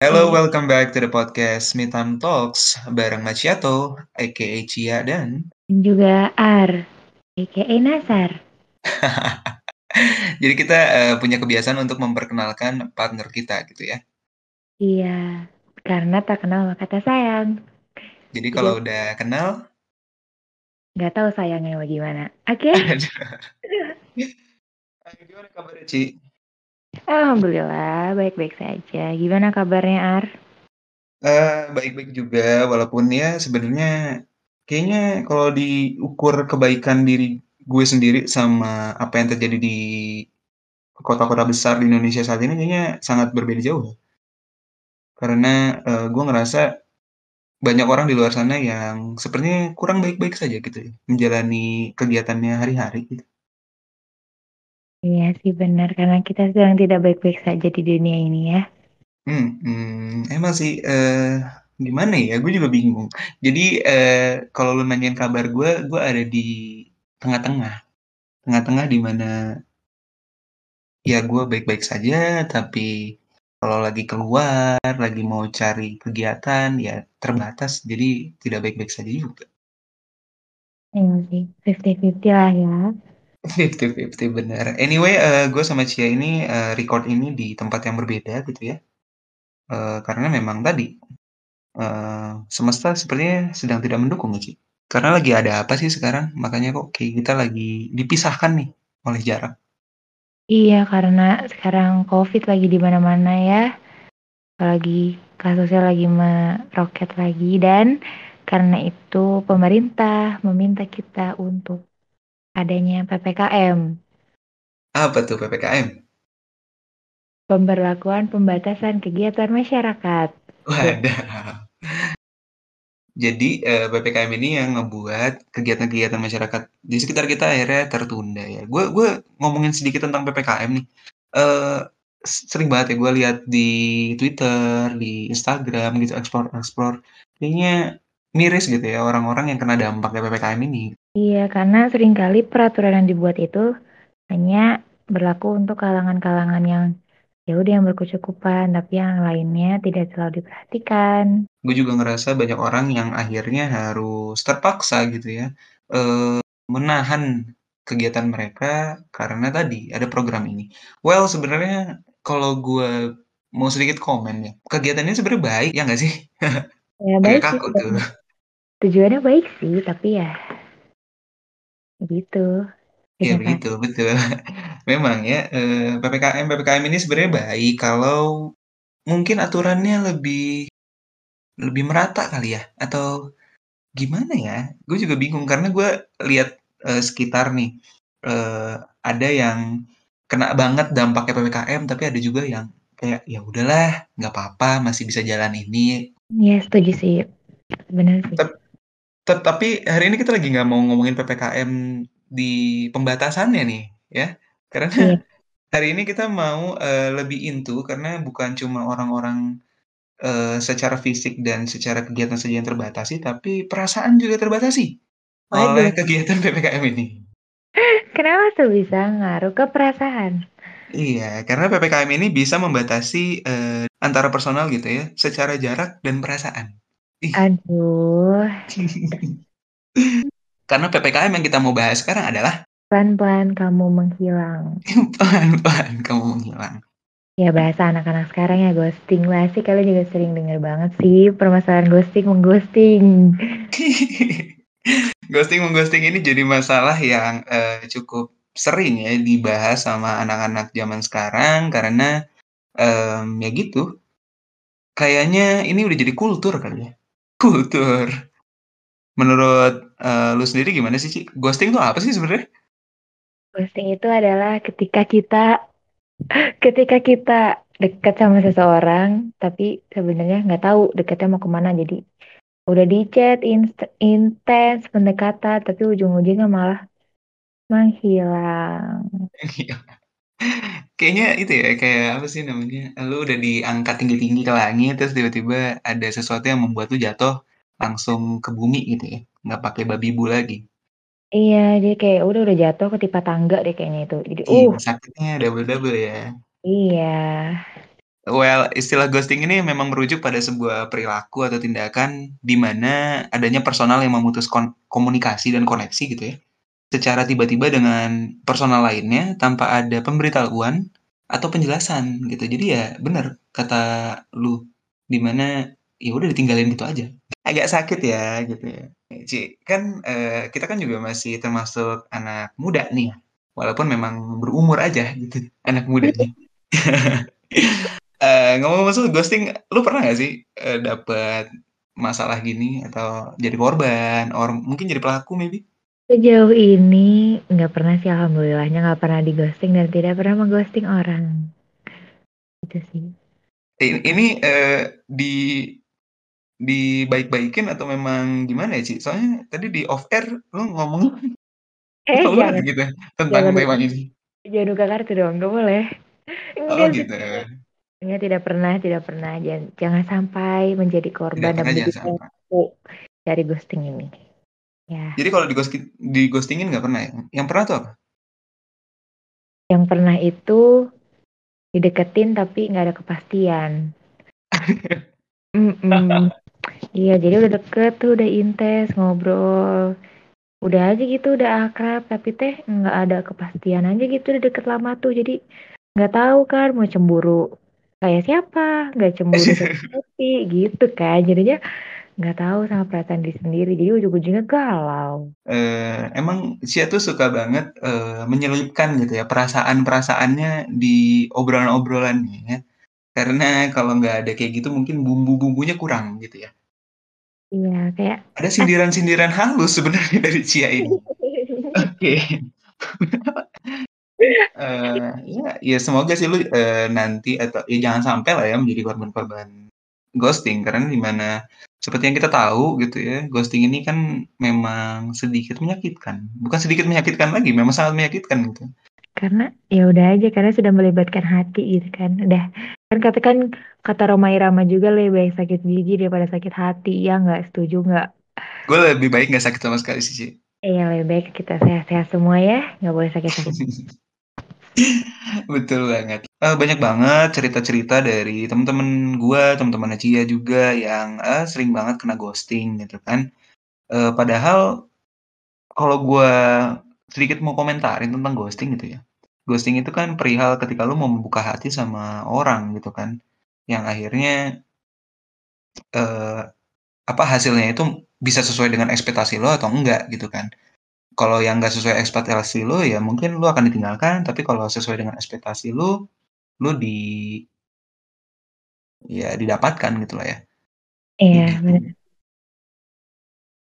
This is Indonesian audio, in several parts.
Hello, welcome back to the podcast Me Time Talks bareng Maciato, aka Cia dan Dan juga Ar, aka Nasar. Jadi kita eh, punya kebiasaan untuk memperkenalkan partner kita gitu ya. Iya, karena tak kenal maka tak sayang. Jadi Jadi kalau udah kenal, nggak tahu sayangnya bagaimana. Oke, Ayo, gimana kabarnya Ci? Alhamdulillah baik-baik saja. Gimana kabarnya Ar? Eh, baik-baik juga, walaupun ya sebenarnya kayaknya kalau diukur kebaikan diri gue sendiri sama apa yang terjadi di kota-kota besar di Indonesia saat ini kayaknya sangat berbeda jauh. Karena eh, gue ngerasa banyak orang di luar sana yang sepertinya kurang baik-baik saja gitu ya, menjalani kegiatannya hari-hari gitu. Iya sih benar, karena kita sedang tidak baik-baik saja di dunia ini ya. Hmm, hmm, emang sih eh, gimana ya? Gue juga bingung. Jadi eh, kalau lu nanyain kabar gue, gue ada di tengah-tengah, tengah-tengah di mana ya gue baik-baik saja, tapi kalau lagi keluar, lagi mau cari kegiatan ya terbatas, jadi tidak baik-baik saja juga. Iya sih, 50-50 lah ya. 50-50 benar. Anyway, eh, gue sama Cia ini eh, record ini di tempat yang berbeda gitu ya. Eh, karena memang tadi eh, semesta sepertinya sedang tidak mendukung Ci. Karena lagi ada apa sih sekarang? Makanya kok kayak kita lagi dipisahkan nih oleh jarak. Iya, karena sekarang COVID lagi di mana-mana ya. Apalagi kasusnya lagi meroket lagi dan karena itu pemerintah meminta kita untuk adanya PPKM. Apa tuh PPKM? Pemberlakuan pembatasan kegiatan masyarakat. Wadah. Jadi eh, PPKM ini yang ngebuat kegiatan-kegiatan masyarakat di sekitar kita akhirnya tertunda ya. Gue gue ngomongin sedikit tentang PPKM nih. Eh sering banget ya gue lihat di Twitter, di Instagram gitu explore explore kayaknya miris gitu ya orang-orang yang kena dampaknya PPKM ini. Iya, karena sering kali peraturan yang dibuat itu hanya berlaku untuk kalangan-kalangan yang ya udah yang berkecukupan, tapi yang lainnya tidak selalu diperhatikan. Gue juga ngerasa banyak orang yang akhirnya harus terpaksa gitu ya eh, menahan kegiatan mereka karena tadi ada program ini. Well, sebenarnya kalau gue mau sedikit komen ya, kegiatannya sebenarnya baik ya nggak sih? Ya baik sih, kaku tuh. Tujuannya baik sih, tapi ya gitu. Ya kenyataan. begitu, betul. Memang ya, eh, PPKM PPKM ini sebenarnya baik kalau mungkin aturannya lebih lebih merata kali ya, atau gimana ya? Gue juga bingung karena gue lihat eh, sekitar nih, eh, ada yang kena banget dampaknya PPKM, tapi ada juga yang kayak ya udahlah, nggak apa-apa, masih bisa jalan ini. Ya setuju sih, benar sih. Tep- Tetapi hari ini kita lagi nggak mau ngomongin PPKM di pembatasannya nih, ya, karena Iya. hari ini kita mau eh, lebih into karena bukan cuma orang-orang eh, secara fisik dan secara kegiatan saja yang terbatasi, tapi perasaan juga terbatasi oleh Waduh, kegiatan PPKM ini. kenapa tuh bisa ngaruh ke perasaan? Iya, karena PPKM ini bisa membatasi eh, antara personal gitu ya, secara jarak dan perasaan. Aduh, karena PPKM yang kita mau bahas sekarang adalah pelan-pelan kamu menghilang. pelan-pelan kamu menghilang. Ya bahasa anak-anak sekarang ya ghosting lah sih kalian juga sering denger banget sih permasalahan ghosting mengghosting. Ghosting mengghosting ini jadi masalah yang eh, cukup sering ya dibahas sama anak-anak zaman sekarang karena em, ya gitu. Kayaknya ini udah jadi kultur kali ya. Kultur. Menurut eh, lu sendiri gimana sih, Ci? Ghosting tuh apa sih sebenarnya? Ghosting itu adalah ketika kita ketika kita dekat sama seseorang tapi sebenarnya nggak tahu dekatnya mau ke mana jadi udah di chat intens pendekatan tapi ujung-ujungnya malah menghilang. Kayaknya itu ya, kayak apa sih namanya? Lu udah diangkat tinggi-tinggi ke langit, terus tiba-tiba ada sesuatu yang membuat lu jatuh langsung ke bumi gitu ya. Nggak pakai babi bu lagi. Iya, dia kayak udah udah jatuh ketimpa tangga deh kayaknya itu. Jadi Iya, uh, sakitnya double-double ya. iya. Well, istilah ghosting ini memang merujuk pada sebuah perilaku atau tindakan di mana adanya personal yang memutus komunikasi dan koneksi gitu ya, secara tiba-tiba dengan personal lainnya tanpa ada pemberitahuan atau penjelasan gitu. Jadi ya bener kata lu, di mana ya udah ditinggalin gitu aja. Agak sakit ya gitu ya. Ci, kan, eee, kita kan juga masih termasuk anak muda nih, walaupun memang berumur aja gitu anak mudanya. Eee, ngomong-ngomong soal ghosting, lu pernah gak sih, eee, dapet masalah gini atau jadi korban or mungkin jadi pelaku maybe? Sejauh ini nggak pernah sih alhamdulillahnya nggak pernah di-ghosting dan tidak pernah meng-ghosting orang. Itu sih. Ini, eee, di dibaik-baikin atau memang gimana ya, Ci? Soalnya tadi di off air lu ngomong Eh, jangan gitu tentang jangan tema ini. jangan buka kartu dong, nggak boleh. Oh Enggak gitu. enggak tidak pernah tidak pernah, jan jangan sampai menjadi korban dan menjadi jangan sampai. pelaku dari ghosting ini. Ya. Jadi kalau dighosting di-ghosting-in nggak pernah ya? Yang pernah tuh apa? Yang pernah itu dideketin tapi nggak ada kepastian. Iya, jadi udah deket tuh, udah intens ngobrol, udah aja gitu, udah akrab, tapi teh nggak ada kepastian aja gitu, udah deket lama tuh. Jadi nggak tahu kan mau cemburu kayak siapa, nggak cemburu siapa, gitu kan. Jadinya nggak tahu sama perasaan diri sendiri, jadi ujung-ujungnya galau. Eee, emang Cia tuh suka banget, eee, menyelipkan gitu ya perasaan-perasaannya di obrolan-obrolannya ya. Karena kalau nggak ada kayak gitu mungkin bumbu-bumbunya kurang gitu ya. Iya, kayak Ada sindiran-sindiran halus sebenarnya dari Cia ini. Oke. Eee, ya ya semoga sih lu, eee, nanti atau ya jangan sampai lah ya menjadi korban-korban ghosting karena di mana seperti yang kita tahu gitu ya, ghosting ini kan memang sedikit menyakitkan. Bukan sedikit menyakitkan lagi, memang sangat menyakitkan gitu. Karena ya udah aja, karena sudah melibatkan hati gitu kan. Udah kan kata kan kata Rhoma Irama juga lebih baik sakit gigi daripada sakit hati. Ya nggak? Setuju nggak? Gue lebih baik nggak sakit sama sekali sih. Iya, lebih baik kita sehat-sehat semua ya, nggak boleh sakit-sakit. Betul banget. Eee, banyak banget cerita-cerita dari temen-temen gua, temen-temennya Cia juga yang, eee, sering banget kena ghosting gitu kan. Eee, padahal kalau gua sedikit mau komentarin tentang ghosting gitu ya. Ghosting itu kan perihal ketika lu mau membuka hati sama orang gitu kan, yang akhirnya eee, apa, hasilnya itu bisa sesuai dengan ekspektasi lo atau enggak gitu kan. Kalau yang nggak sesuai ekspektasi lu, ya mungkin lu akan ditinggalkan, tapi kalau sesuai dengan ekspektasi lu, lu di ya didapatkan gitulah ya. Kayak Iya, gitu. bener.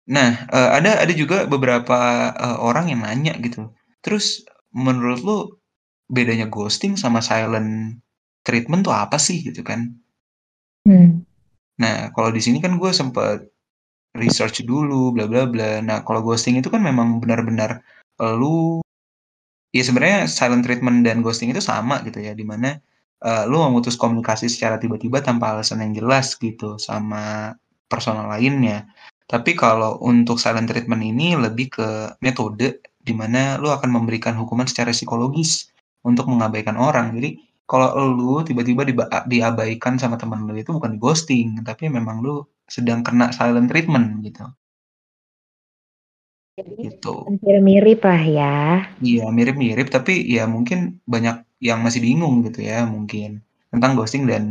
Nah, eee, ada ada juga beberapa, eee, orang yang nanya gitu, terus menurut lu bedanya ghosting sama silent treatment tuh apa sih gitu kan? Mmm. Nah, kalau di sini kan gue sempet research dulu bla bla bla. Nah, kalau ghosting itu kan memang benar-benar elu ya sebenarnya silent treatment dan ghosting itu sama gitu ya, di mana, eee, lu memutus komunikasi secara tiba-tiba tanpa alasan yang jelas gitu sama personal lainnya. Tapi kalau untuk silent treatment ini lebih ke metode di mana lu akan memberikan hukuman secara psikologis untuk mengabaikan orang. Jadi kalau elu tiba-tiba diabaikan sama temen lu itu bukan ghosting, tapi memang lu sedang kena silent treatment gitu. Jadi Gitu. hampir mirip lah ya. Iya, mirip-mirip, tapi ya mungkin banyak yang masih bingung gitu ya mungkin, tentang ghosting dan,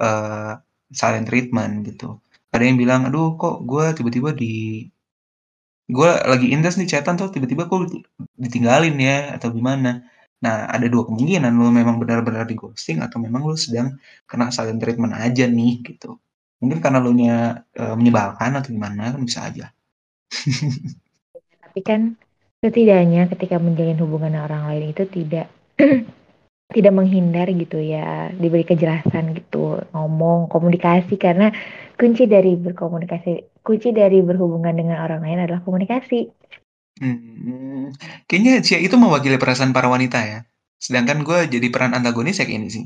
eee, silent treatment gitu. Ada yang bilang, "Aduh kok gue tiba-tiba di gue lagi intens nih chatan tuh tiba-tiba kok di ditinggalin ya atau gimana?" Nah, ada 2 kemungkinan, lu memang benar-benar di-ghosting atau memang lu sedang kena silent treatment aja nih gitu. Mungkin karena lu nya, eee, menyebalkan atau gimana kan bisa aja. Tapi kan setidaknya ketika menjalin hubungan dengan orang lain itu tidak tidak menghindar gitu ya, diberi kejelasan gitu, ngomong, komunikasi karena kunci dari berkomunikasi kunci dari berhubungan dengan orang lain adalah komunikasi. Mmm, kayaknya Cia itu mewakili perasaan para wanita ya, sedangkan gue jadi peran antagonis ya kayak ini sih.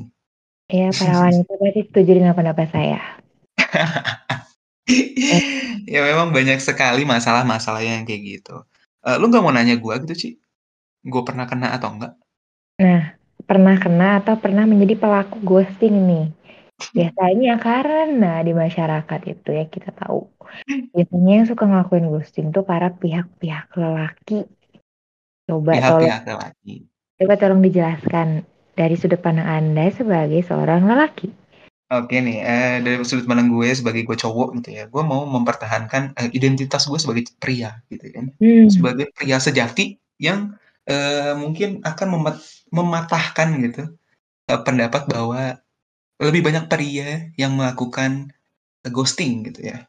Iya, para wanita berarti setuju dengan pendapat saya. Ya memang banyak sekali masalah-masalah yang kayak gitu. Eee, lu nggak mau nanya gua gitu, Ci? Gue pernah kena atau enggak? Nah, pernah kena atau pernah menjadi pelaku ghosting nih? Biasanya karena di masyarakat itu ya kita tahu, biasanya yang suka ngelakuin ghosting tuh para pihak-pihak lelaki. Coba tolong Pihak-pihak lelaki. coba tolong dijelaskan dari sudut pandang Anda sebagai seorang lelaki. Oke nih, eee, dari sudut pandang gue sebagai gue cowok gitu ya, gue mau mempertahankan, eee, identitas gue sebagai pria gitu kan. Hmm. Sebagai pria sejati yang, eee, mungkin akan memat mematahkan gitu, eee, pendapat bahwa lebih banyak pria yang melakukan, eee, ghosting gitu ya.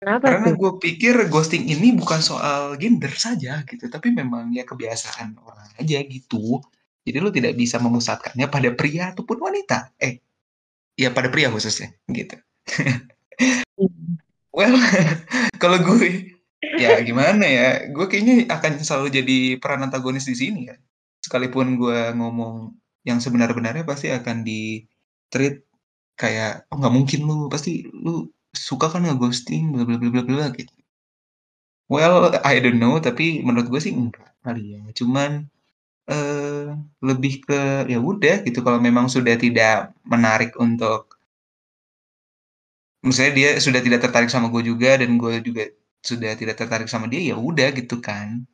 Kenapa Karena tuh? gue pikir ghosting ini bukan soal gender saja gitu, tapi memang ya kebiasaan orang aja gitu. Jadi lu tidak bisa memusatkannya pada pria ataupun wanita. Eh, ya pada pria khususnya gitu. Well, kalau gue, ya gimana ya, gue kayaknya akan selalu jadi peran antagonis di sini ya. Sekalipun gue ngomong yang sebenar-benarnya pasti akan di-treat kayak, "Oh nggak mungkin lu, pasti lu suka kan nge-ghosting bla bla bla bla bla," gitu. Well, I don't know, tapi menurut gue sih enggak kali ya. Cuman, eee, lebih ke ya udah gitu kalau memang sudah tidak menarik untuk Misalnya dia sudah tidak tertarik sama gue juga dan gue juga sudah tidak tertarik sama dia, ya udah gitu kan.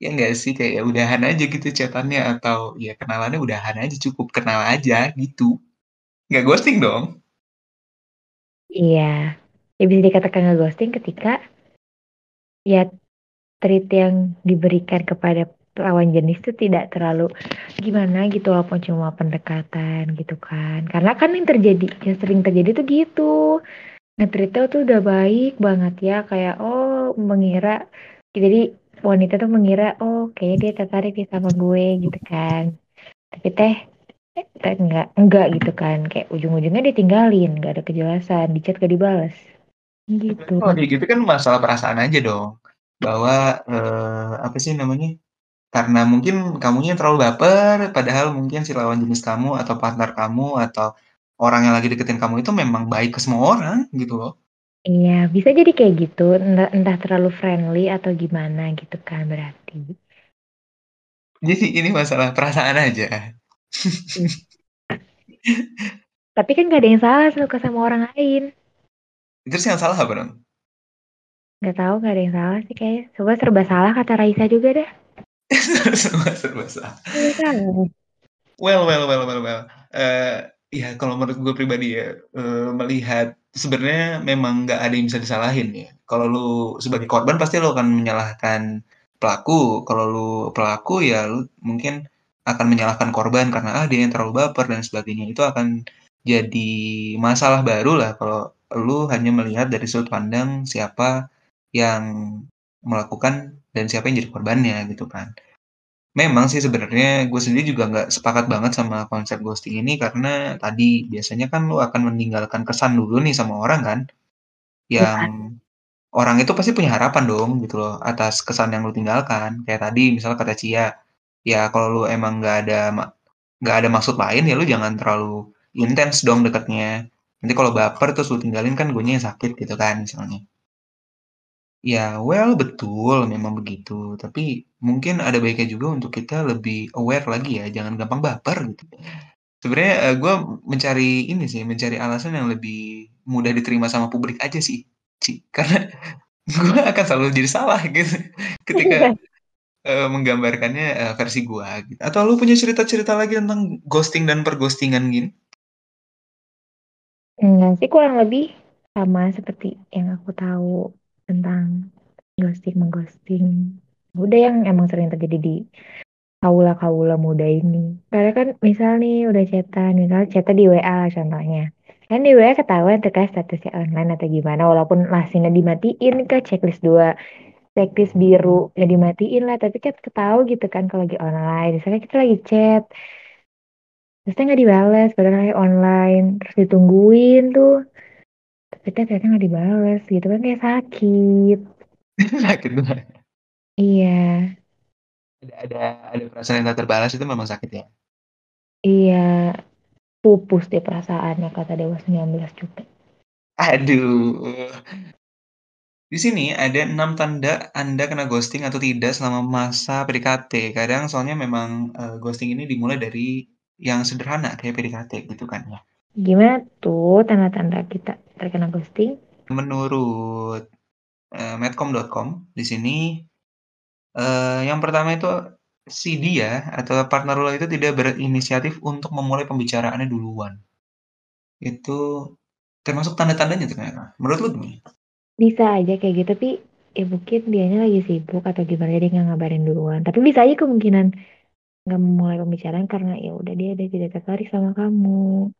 Ya nggak sih? Kayak ya udahan aja gitu chat-an-nya atau ya kenalannya udahan aja cukup kenal aja gitu. Nggak ghosting dong. Iya, ya bisa dikatakan nge-ghosting ketika ya treat yang diberikan kepada lawan jenis itu tidak terlalu gimana gitu walaupun cuma pendekatan gitu kan. Karena kan yang terjadi yang sering terjadi tuh gitu. Nge-treat-nya tuh udah baik banget ya kayak oh mengira jadi wanita tuh mengira oh kayaknya dia tertarik nih sama gue gitu kan. Tapi teh eh, enggak enggak gitu kan kayak ujung-ujungnya ditinggalin nggak ada kejelasan di chat gak dibales gitu Kalau gitu kan masalah perasaan aja dong. Bahwa, eee, apa sih namanya, karena mungkin kamunya terlalu baper, padahal mungkin si lawan jenis kamu atau partner kamu atau orang yang lagi deketin kamu itu memang baik ke semua orang gitu loh. Iya, bisa jadi kayak gitu, entah entah terlalu friendly atau gimana gitu kan berarti. Jadi ini masalah perasaan aja. Mmm. Tapi kan gak ada yang salah suka sama orang lain. Terus yang salah apa dong? Nggak tahu, nggak ada yang salah sih kayaknya. Semua serba salah kata Raisa juga dah. Serba salah. Well well well well well, eee, ya kalau menurut gue pribadi ya, eee, melihat sebenarnya memang nggak ada yang bisa disalahin ya. Kalau lu sebagai korban pasti lu akan menyalahkan pelaku, kalau lu pelaku ya lu mungkin akan menyalahkan korban karena, "Ah, dia yang terlalu baper," dan sebagainya. Itu akan jadi masalah baru lah kalau lu hanya melihat dari sudut pandang siapa yang melakukan dan siapa yang jadi korbannya gitu kan. Memang sih sebenarnya gue sendiri juga nggak sepakat banget sama konsep ghosting ini karena tadi, biasanya kan lu akan meninggalkan kesan dulu nih sama orang kan, yang Iya. orang itu pasti punya harapan dong gitu loh atas kesan yang lu tinggalkan. Kayak tadi misal kata Cia, ya kalau lu emang nggak ada nggak ada maksud lain ya lu jangan terlalu intens dong deketnya. Nanti kalau baper terus lu tinggalin kan guenya yang sakit gitu kan misalnya. Ya, well, betul, memang begitu. Tapi mungkin ada baiknya juga untuk kita lebih aware lagi ya, jangan gampang baper gitu. Sebenarnya, eee, gue mencari ini sih, mencari alasan yang lebih mudah diterima sama publik aja sih, Ci. Karena gue akan selalu jadi salah gitu ketika, eee, menggambarkannya, eee, versi gue gitu. Atau lu punya cerita-cerita lagi tentang ghosting dan per-ghosting-an gini? Enggak sih, kurang lebih sama seperti yang aku tahu tentang ghosting-meng-ghosting. Udah yang emang sering terjadi di kaula-kaula muda ini. Karena kan misal nih udah chat-an, misal chat-nya di WA contohnya. Kan di WA ketahuan kan statusnya online atau gimana, walaupun lasingnya dimatiin ke checklist 2, checklist biru ya dimatiin lah, tapi kan ketahuan gitu kan kalau lagi online. Misalnya kita lagi chat, terusnya nggak dibales padahal lagi online, terus ditungguin tuh, tapi ternyata nggak dibales gitu kan kayak sakit. Sakit banget. Iya. Ada ada ada perasaan yang tak terbalas itu memang sakit ya? Iya, pupus deh perasaannya kata Dewa 19 juga. Aduh. Di sini ada 6 tanda Anda kena ghosting atau tidak selama masa PDKT. Kadang soalnya memang, eee, ghosting ini dimulai dari yang sederhana kayak PDKT gitu kan ya. Gimana tuh tanda-tanda kita terkena ghosting? Menurut, eee, medcom.com di sini, eee, yang pertama itu si dia atau partner lo itu tidak berinisiatif untuk memulai pembicaraannya duluan. Itu termasuk tanda-tandanya ternyata. Menurut lu gimana? Bisa aja kayak gitu, tapi ya mungkin dianya lagi sibuk atau gimana jadi nggak ngabarin duluan. Tapi bisa aja kemungkinan nggak memulai pembicaraan karena ya udah dia ada tidak tertarik sama kamu.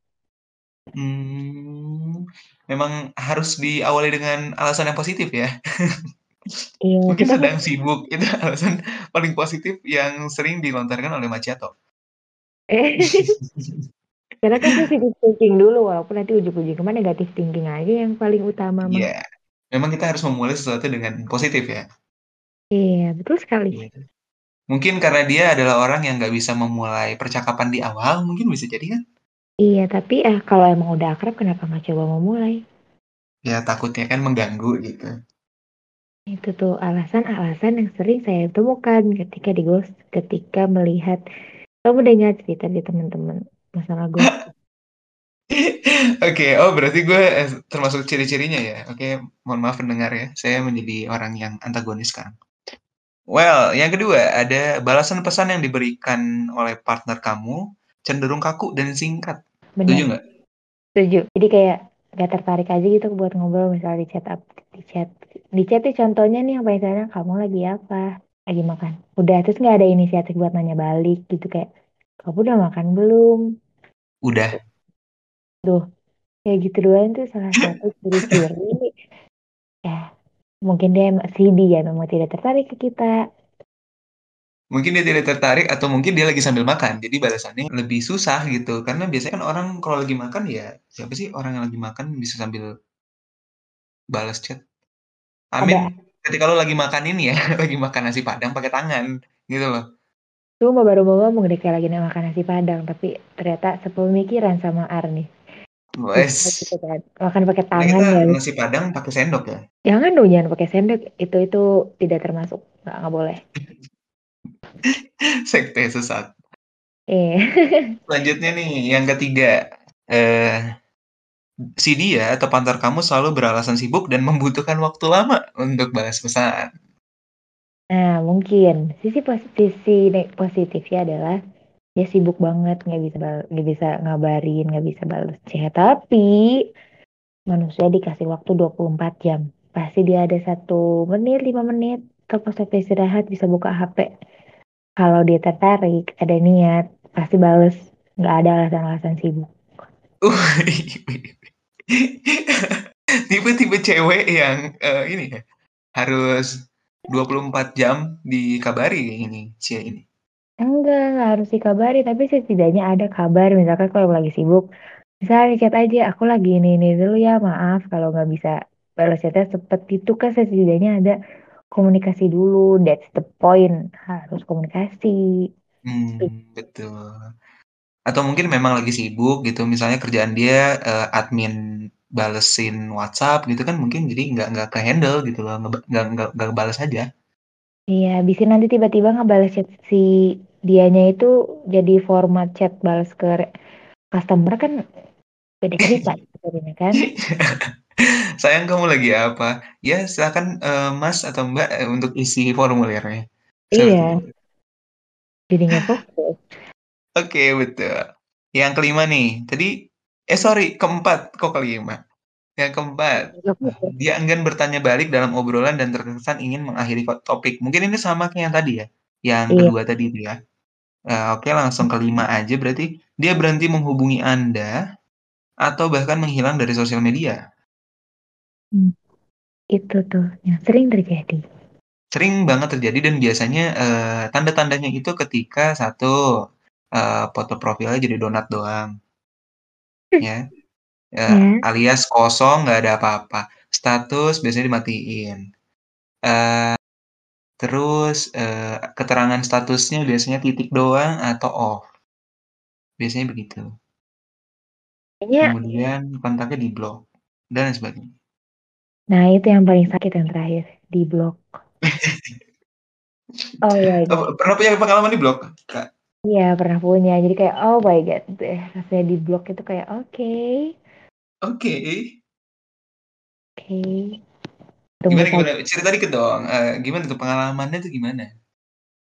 Mmm, memang harus diawali dengan alasan yang positif ya. Iya, Mungkin kita sedang sibuk, itu alasan paling positif yang sering dilontarkan oleh macchiato. Karena kan positive thinking dulu walaupun nanti ujung-ujungnya mah negative thinking aja yang paling utama. Iya, memang kita harus memulai sesuatu dengan positif ya. Iya, betul sekali. Gitu. Mungkin karena dia adalah orang yang nggak bisa memulai percakapan di awal, mungkin bisa jadi kan? Iya, tapi eh kalau emang udah akrab kenapa nggak coba memulai? Ya takutnya kan mengganggu gitu. Itu tuh alasan-alasan yang sering saya temukan ketika di ghost, ketika melihat kamu dengar cerita di teman-teman masalah ghost. Oke, oh berarti gue eh, termasuk ciri-cirinya ya. Oke, mohon maaf pendengar ya, saya menjadi orang yang antagonis sekarang. Well, yang kedua ada balasan pesan yang diberikan oleh partner kamu cenderung kaku dan singkat. Setuju Benar. nggak? Setuju. Jadi kayak gak tertarik aja gitu buat ngobrol misalnya di chat up di chat di chat tuh contohnya nih apa misalnya kamu lagi apa lagi makan udah terus nggak ada inisiatif buat nanya balik gitu kayak kamu udah makan belum Udah. Duh, kayak gitu doang tuh salah satu ciri-ciri ya mungkin dia si dia memang tidak tertarik ke kita Mungkin dia tidak tertarik atau mungkin dia lagi sambil makan, jadi balasannya lebih susah gitu. Karena biasanya kan orang kalau lagi makan ya siapa sih orang yang lagi makan bisa sambil balas chat? ada Amin ketika lo lagi makan ini ya, lagi makan nasi padang pakai tangan gitu loh. cuma baru mau ngomong deh kayak lagi makan nasi padang tapi ternyata sepemikiran sama Arni Wes. gitu kan makan pakai Nah, tangan kita ya nasi padang pakai sendok ya. jangan dong jangan pakai sendok itu itu tidak termasuk nggak nggak boleh Sekte sesat. eh Selanjutnya nih yang ketiga, eh si dia atau partner kamu selalu beralasan sibuk dan membutuhkan waktu lama untuk balas pesan. nah mungkin. Sisi positif sisi positifnya adalah dia sibuk banget nggak bisa nggak bisa ngabarin nggak bisa balas chat tapi manusia dikasih waktu 24 jam. Pasti dia ada satu menit lima menit atau pas waktu istirahat bisa buka HP kalau dia tertarik ada niat pasti bales. Nggak ada alasan-alasan sibuk. Uh, tipe-tipe cewek yang eh, ini ya harus 24 jam dikabari ini si ini. enggak nggak harus dikabari tapi setidaknya ada kabar. Misalkan kalau lagi sibuk misalnya chat aja aku lagi ini ini dulu ya maaf kalau nggak bisa balas chatnya seperti itu kan setidaknya ada komunikasi dulu that's the point harus komunikasi Hmm, betul. Atau mungkin memang lagi sibuk gitu, misalnya kerjaan dia eh, admin balesin WhatsApp gitu kan mungkin jadi nggak nggak ke handle gitu loh, nggak nggak nggak nggak balas aja. Iya, bisa nanti tiba-tiba ngebales chat si dianya itu jadi format chat balas ke customer kan beda cerita sebenarnya kan. Sayang kamu lagi apa? Ya silakan eh, Mas atau Mbak eh, untuk isi formulirnya. Iya, jadi nggak fokus. Oke, betul. Yang kelima nih, tadi eh sorry, keempat kok kelima. Yang keempat, dia enggan bertanya balik dalam obrolan dan terkesan ingin mengakhiri topik. Mungkin ini sama kayak yang tadi ya, yang Iya, kedua tadi itu ya. Eh, oke, langsung kelima aja. Berarti dia berhenti menghubungi Anda atau bahkan menghilang dari sosial media. Hmm, itu tuh yang sering terjadi. Sering banget terjadi dan biasanya eh, tanda-tandanya itu ketika satu eh, foto profilnya jadi donat doang, ya. Ya, Ya, alias kosong nggak ada apa-apa. Status biasanya dimatiin. Eh, terus eh, keterangan statusnya biasanya titik doang atau off. Biasanya begitu. kayaknya. Kemudian kontaknya di blok dan sebagainya. Nah itu yang paling sakit yang terakhir di blok. Oh god. Oh, pernah punya pengalaman di blok? Kak? Iya, pernah punya. Jadi kayak, oh my god, deh, rasanya di blok itu kayak, oke. Oke. Oke. Tunggu Gimana gimana? Cerita dikit dong, eee, gimana tuh pengalamannya tuh gimana?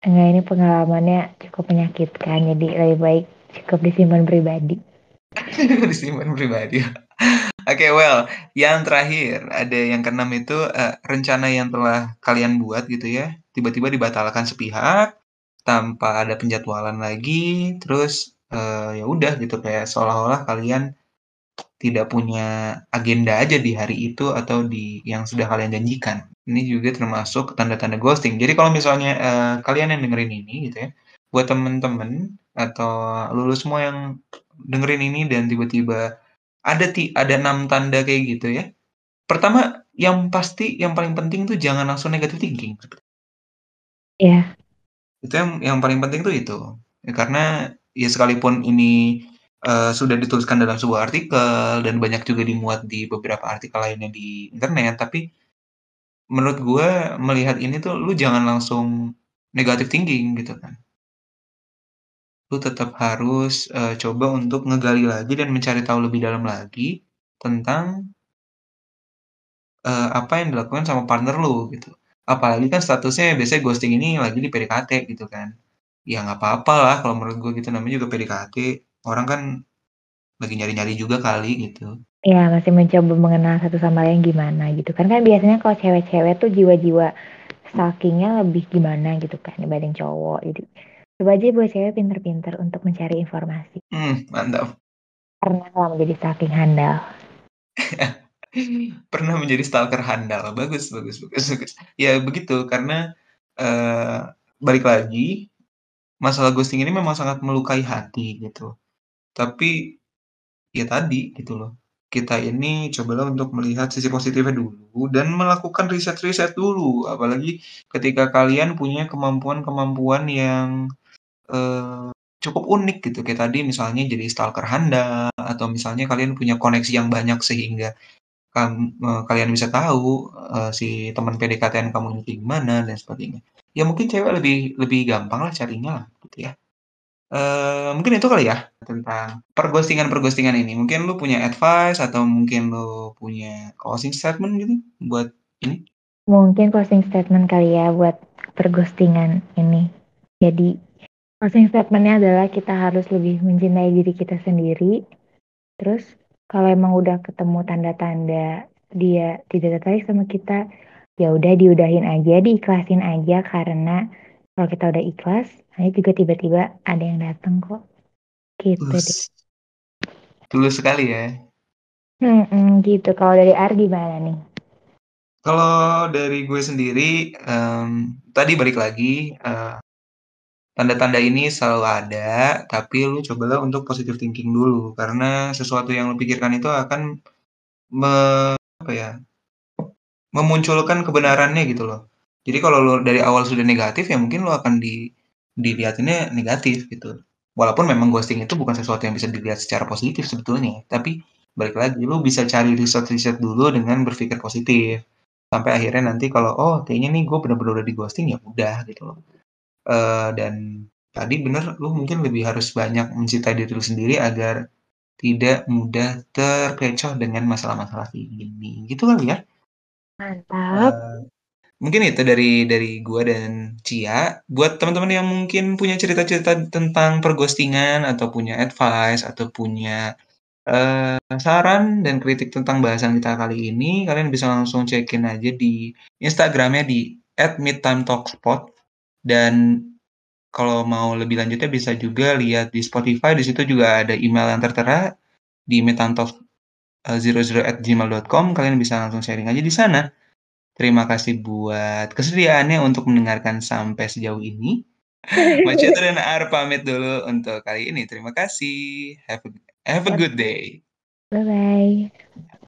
Enggak, ini pengalamannya cukup menyakitkan, jadi lebih baik cukup disimpan pribadi. Disimpan pribadi. Oke, well, yang terakhir, ada yang keenam itu, eee, rencana yang telah kalian buat gitu ya, tiba-tiba dibatalkan sepihak, tanpa ada penjadwalan lagi, terus, eee, ya udah gitu, kayak seolah-olah kalian tidak punya agenda aja di hari itu atau di yang sudah kalian janjikan. Ini juga termasuk tanda-tanda ghosting. Jadi kalau misalnya, eee, kalian yang dengerin ini gitu ya, buat temen-temen atau lu lu semua yang dengerin ini dan tiba-tiba ada ti ada 6 tanda kayak gitu ya. Pertama, yang pasti yang paling penting tuh jangan langsung negative thinking. Iya. Itu yang yang paling penting tuh itu. Ya karena ya sekalipun ini, eee, sudah dituliskan dalam sebuah artikel dan banyak juga dimuat di beberapa artikel lainnya di internet, tapi menurut gue melihat ini tuh lu jangan langsung negative thinking gitu kan. Lu tetap harus, eee, coba untuk ngegali lagi dan mencari tahu lebih dalam lagi tentang eee, apa yang dilakukan sama partner lu gitu. Apalagi kan statusnya biasanya ghosting ini lagi di PDKT gitu kan. Ya nggak apa-apa lah kalau menurut gue gitu, namanya juga PDKT, orang kan lagi nyari-nyari juga kali gitu. Iya, masih mencoba mengenal satu sama lain gimana gitu kan. Kan biasanya kalau cewek-cewek tuh jiwa-jiwa stalking-nya lebih gimana gitu kan dibanding cowok. Jadi coba aja buat cewek pinter-pinter untuk mencari informasi. Mmm, mantap. Pernah nggak menjadi stalking handal? Pernah menjadi stalker handal, bagus bagus bagus bagus. Ya begitu, karena, eee, balik lagi, masalah ghosting ini memang sangat melukai hati gitu. Tapi, ya tadi gitu loh, kita ini cobalah untuk melihat sisi positifnya dulu dan melakukan riset-riset dulu, apalagi ketika kalian punya kemampuan-kemampuan yang, cukup unik gitu, kayak tadi misalnya jadi stalker handal atau misalnya kalian punya koneksi yang banyak sehingga kam eee, kalian bisa tahu, eee, si teman PDKT-an kamu ini gimana dan sebagainya. Ya mungkin cewek lebih lebih gampang lah carinya lah gitu ya. Mungkin itu kali ya tentang per-ghosting-an-per-ghosting-an ini. Mungkin lu punya advice atau mungkin lu punya closing statement gitu buat ini? Mungkin closing statement kali ya buat per-ghosting-an ini. Jadi closing statement-nya adalah kita harus lebih mencintai diri kita sendiri. Terus kalau emang udah ketemu tanda-tanda dia tidak tertarik sama kita, ya udah diudahin aja, diikhlasin aja karena kalau kita udah ikhlas, nanti juga tiba-tiba ada yang datang kok. Gitu deh. Tulus. Tulus sekali ya. Mhm, gitu. Kalau dari Ar gimana nih? Kalau dari gue sendiri, mmm, tadi balik lagi, eee, tanda-tanda ini selalu ada, tapi lu cobalah untuk positive thinking dulu, karena sesuatu yang lu pikirkan itu akan me apa ya, memunculkan kebenarannya gitu loh. Jadi kalau lu dari awal sudah negatif, ya mungkin lu akan di dilihatinnya negatif gitu. Walaupun memang ghosting itu bukan sesuatu yang bisa dilihat secara positif sebetulnya, tapi balik lagi, lu bisa cari riset-riset dulu dengan berpikir positif. Sampai akhirnya nanti kalau, "Oh kayaknya nih gue bener-bener udah di-ghosting," ya udah gitu loh. Eee, dan tadi bener, lu mungkin lebih harus banyak mencintai diri lu sendiri agar tidak mudah terkecoh dengan masalah-masalah kayak gini, gitu kali ya? Mantap. Eee, mungkin itu dari dari gua dan Cia. Buat teman-teman yang mungkin punya cerita-cerita tentang per-ghosting-an atau punya advice atau punya, eee, saran dan kritik tentang bahasan kita kali ini, kalian bisa langsung cekin aja di Instagram-nya di @midtimetalkspot dan kalau mau lebih lanjutnya bisa juga lihat di Spotify, di situ juga ada email yang tertera di midtimetalk eee, 00@gmail.com, kalian bisa langsung sharing aja di sana. Terima kasih buat kesediaannya untuk mendengarkan sampai sejauh ini. Maceto dan Ar pamit dulu untuk kali ini. Terima kasih. Have a have a good day. Bye-bye.